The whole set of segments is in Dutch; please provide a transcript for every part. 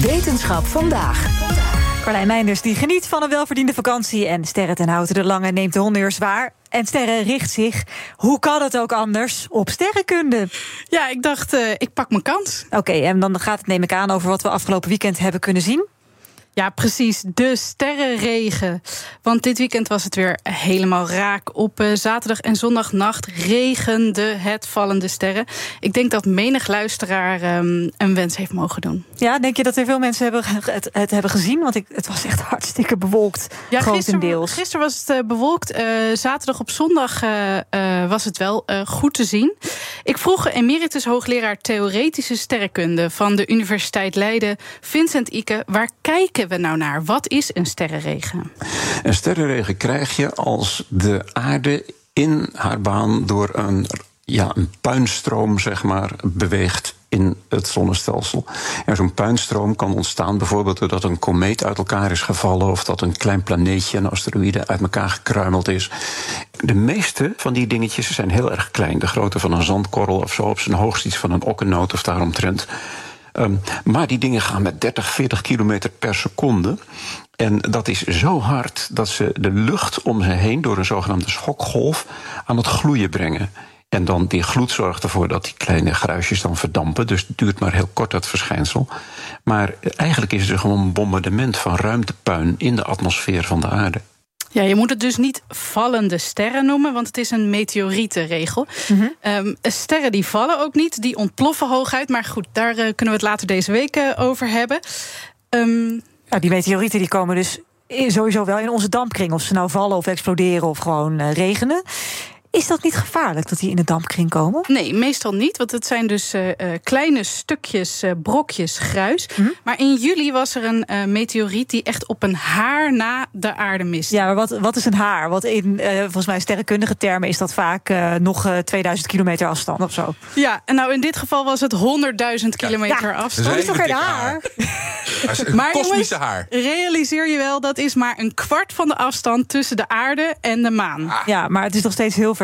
Wetenschap vandaag. Carlijn Meinders die geniet van een welverdiende vakantie. En Sterren ten Houten de Lange neemt de honneurs waar. En Sterren richt zich, hoe kan het ook anders, op sterrenkunde. Ja, ik dacht, uh, ik pak mijn kans. Oké, en dan gaat het neem ik aan over wat we afgelopen weekend hebben kunnen zien. Ja, precies. De sterrenregen. Want dit weekend was het weer helemaal raak. Op uh, zaterdag en zondagnacht regende het vallende sterren. Ik denk dat menig luisteraar um, een wens heeft mogen doen. Ja, denk je dat er veel mensen hebben het, het hebben gezien? Want ik, het was echt hartstikke bewolkt, ja, grotendeels. Gisteren was het uh, bewolkt. Uh, zaterdag op zondag was het wel goed te zien. Ik vroeg emeritus hoogleraar theoretische sterrenkunde... van de Universiteit Leiden, Vincent Ike... waar kijken we nou naar? Wat is een sterrenregen? Een sterrenregen krijg je als de aarde in haar baan door een, ja, een puinstroom zeg maar, beweegt in het zonnestelsel. En zo'n puinstroom kan ontstaan bijvoorbeeld doordat een komeet uit elkaar is gevallen of dat een klein planeetje, een asteroïde, uit elkaar gekruimeld is. De meeste van die dingetjes zijn heel erg klein. De grootte van een zandkorrel of zo, op zijn hoogst iets van een okkennoot of daaromtrent. Um, maar die dingen gaan met 30, 40 kilometer per seconde. En dat is zo hard dat ze de lucht om ze heen door een zogenaamde schokgolf aan het gloeien brengen. En dan die gloed zorgt ervoor dat die kleine gruisjes dan verdampen. Dus het duurt maar heel kort dat verschijnsel. Maar eigenlijk is het gewoon een bombardement van ruimtepuin in de atmosfeer van de aarde. Ja, je moet het dus niet vallende sterren noemen, want het is een meteorietenregel. Mm um, sterren die vallen ook niet, die ontploffen hooguit. Maar goed, daar uh, kunnen we het later deze week uh, over hebben. Um, ja, die meteorieten die komen dus sowieso wel in onze dampkring. Of ze nou vallen of exploderen of gewoon regenen. Is dat niet gevaarlijk dat die in de dampkring komen? Nee, meestal niet. Want het zijn dus uh, kleine stukjes, uh, brokjes gruis. Mm -hmm. Maar in juli was er een uh, meteoriet die echt op een haar na de aarde miste. Ja, maar wat, wat is een haar? Want in volgens mij sterrenkundige termen is dat vaak nog 2000 kilometer afstand of zo. Ja, en nou in dit geval was het 100.000 kilometer ja, afstand. Dat is toch geen haar? een maar kosmische jongens, haar. Realiseer je wel, dat is maar een kwart van de afstand tussen de aarde en de maan. Ah. Ja, maar het is nog steeds heel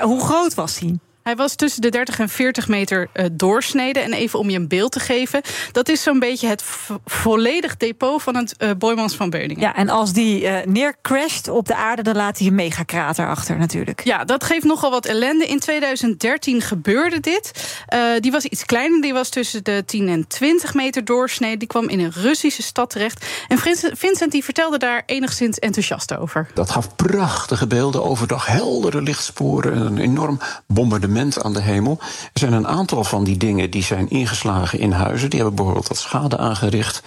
hoe groot was hij? Hij was tussen de 30 en 40 meter uh, doorsneden. En even om je een beeld te geven, dat is zo'n beetje het volledig depot van het uh, Boymans van Beuningen. Ja, en als die uh, neercrasht op de aarde, dan laat hij een megakrater achter natuurlijk. Ja, dat geeft nogal wat ellende. In 2013 gebeurde dit. die was iets kleiner, die was tussen de 10 en 20 meter doorsneden. Die kwam in een Russische stad terecht. En Vincent die vertelde daar enigszins enthousiast over. Dat gaf prachtige beelden, overdag heldere lichtsporen, een enorm bombardement aan de hemel. Er zijn een aantal van die dingen die zijn ingeslagen in huizen. Die hebben bijvoorbeeld wat schade aangericht.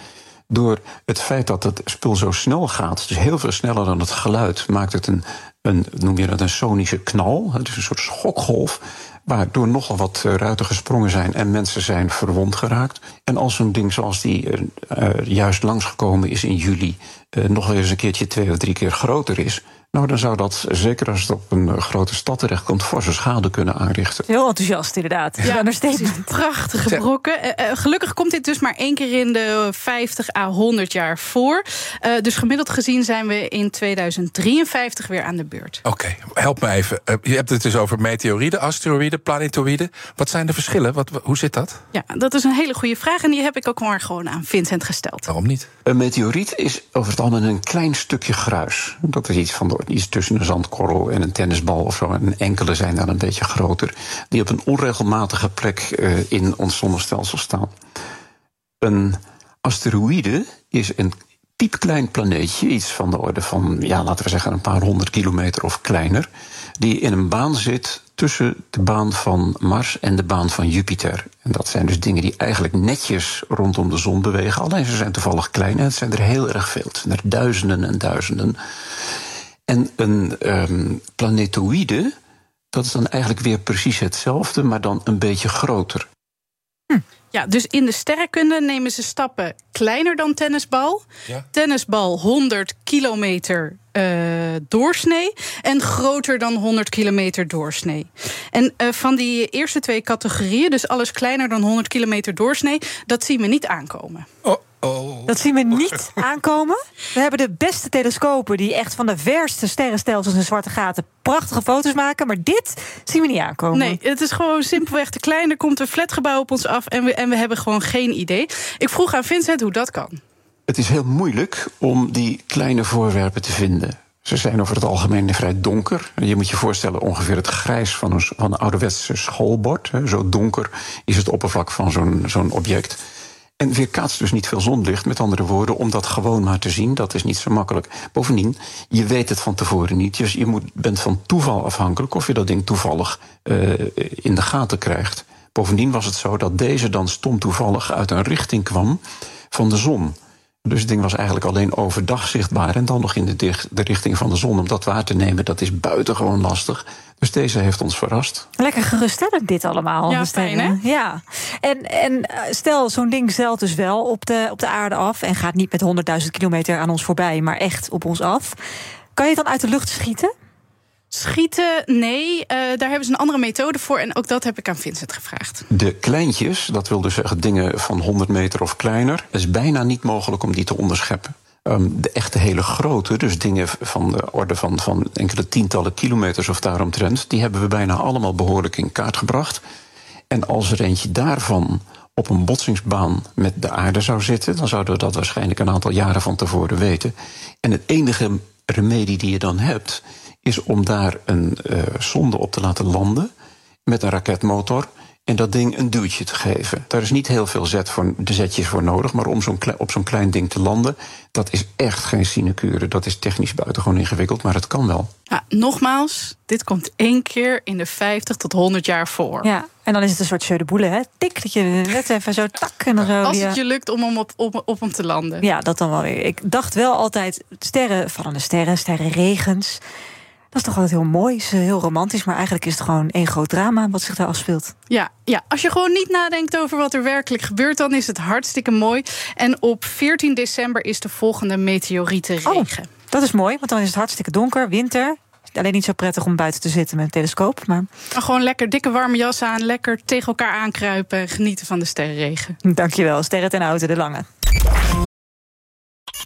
Door het feit dat het spul zo snel gaat, dus heel veel sneller dan het geluid, maakt het een, een noem je dat, een sonische knal. Het is een soort schokgolf. Waardoor nogal wat ruiten gesprongen zijn en mensen zijn verwond geraakt. En als zo'n ding zoals die uh, uh, juist langsgekomen is in juli, uh, nog eens een keertje twee of drie keer groter is, nou, dan zou dat, zeker als het op een grote stad terechtkomt, forse schade kunnen aanrichten. Heel enthousiast, inderdaad. Ja, ja steeds prachtige brokken. Uh, uh, gelukkig komt dit dus maar één keer in de 50 à 100 jaar voor. Uh, dus gemiddeld gezien zijn we in 2053 weer aan de beurt. Oké, okay, help me even. je hebt het dus over meteorieden, asteroïden, planetoïden. Wat zijn de verschillen? Wat, hoe zit dat? Ja, dat is een hele goede vraag. En die heb ik ook maar gewoon aan Vincent gesteld. Waarom niet? Een meteoriet is over het algemeen een klein stukje gruis. Dat is iets van de iets tussen een zandkorrel en een tennisbal of zo. En enkele zijn dan een beetje groter. Die op een onregelmatige plek uh, in ons zonnestelsel staan. Een asteroïde is een piepklein planeetje, iets van de orde van, ja, laten we zeggen, een paar honderd kilometer of kleiner, die in een baan zit tussen de baan van Mars en de baan van Jupiter. En dat zijn dus dingen die eigenlijk netjes rondom de zon bewegen, alleen ze zijn toevallig klein en het zijn er heel erg veel. Het zijn er duizenden en duizenden. En een um, planetoïde, dat is dan eigenlijk weer precies hetzelfde, maar dan een beetje groter. Hm. Ja, dus in de sterrenkunde nemen ze stappen kleiner dan tennisbal. Ja. Tennisbal 100 kilometer uh, doorsnee en groter dan 100 kilometer doorsnee. En uh, van die eerste twee categorieën, dus alles kleiner dan 100 kilometer doorsnee, dat zien we niet aankomen. Oh. Oh. Dat zien we niet aankomen. We hebben de beste telescopen die echt van de verste sterrenstelsels en zwarte gaten prachtige foto's maken. Maar dit zien we niet aankomen. Nee, het is gewoon simpelweg te klein. Er komt een flatgebouw op ons af en we, en we hebben gewoon geen idee. Ik vroeg aan Vincent hoe dat kan. Het is heel moeilijk om die kleine voorwerpen te vinden. Ze zijn over het algemeen vrij donker. Je moet je voorstellen ongeveer het grijs van een, van een ouderwetse schoolbord. Zo donker is het oppervlak van zo'n zo'n object. En weerkaatst dus niet veel zonlicht. Met andere woorden, om dat gewoon maar te zien, dat is niet zo makkelijk. Bovendien, je weet het van tevoren niet. Dus je moet, bent van toeval afhankelijk of je dat ding toevallig uh, in de gaten krijgt. Bovendien was het zo dat deze dan stom toevallig uit een richting kwam van de zon. Dus het ding was eigenlijk alleen overdag zichtbaar en dan nog in de, de, richting van de zon. Om dat waar te nemen, dat is buitengewoon lastig. Dus deze heeft ons verrast. Lekker geruststellend dit allemaal. Ja, fijn hè? Ja. En, en eh, stel, zo'n ding zeilt dus wel op de, op de aarde af... en gaat niet met 100.000 kilometer aan ons voorbij, maar echt op ons af. Kan je het dan uit de lucht schieten? Schieten, nee. Uh, daar hebben ze een andere methode voor. En ook dat heb ik aan Vincent gevraagd. De kleintjes, dat wil dus zeggen dingen van 100 meter of kleiner... is bijna niet mogelijk om die te onderscheppen. Um, de echte hele grote, dus dingen van de orde van, van enkele tientallen kilometers of daaromtrent... die hebben we bijna allemaal behoorlijk in kaart gebracht. En als er eentje daarvan op een botsingsbaan met de aarde zou zitten... dan zouden we dat waarschijnlijk een aantal jaren van tevoren weten. En het enige remedie die je dan hebt is om daar een uh, sonde op te laten landen met een raketmotor en dat ding een duwtje te geven. Daar is niet heel veel zet voor, de zetjes voor nodig, maar om zo'n op zo'n klein ding te landen, dat is echt geen sinecure. Dat is technisch buitengewoon ingewikkeld, maar het kan wel. Ja, nogmaals, dit komt één keer in de 50 tot 100 jaar voor. Ja, en dan is het een soort jeu de boele, hè? Tik, dat je net even zo tak en dan zo. Als het je lukt om hem op, op, op hem te landen. Ja, dat dan wel weer. Ik dacht wel altijd, sterren, vallende sterren, sterrenregens... Dat is toch altijd heel mooi, is heel romantisch, maar eigenlijk is het gewoon één groot drama wat zich daar afspeelt. Ja, ja, als je gewoon niet nadenkt over wat er werkelijk gebeurt, dan is het hartstikke mooi. En op 14 december is de volgende meteorietenregen. Oh, dat is mooi, want dan is het hartstikke donker, winter. Alleen niet zo prettig om buiten te zitten met een telescoop. Maar... gewoon lekker dikke warme jas aan, lekker tegen elkaar aankruipen en genieten van de sterrenregen. Dankjewel, Sterren ten Auto, de Lange.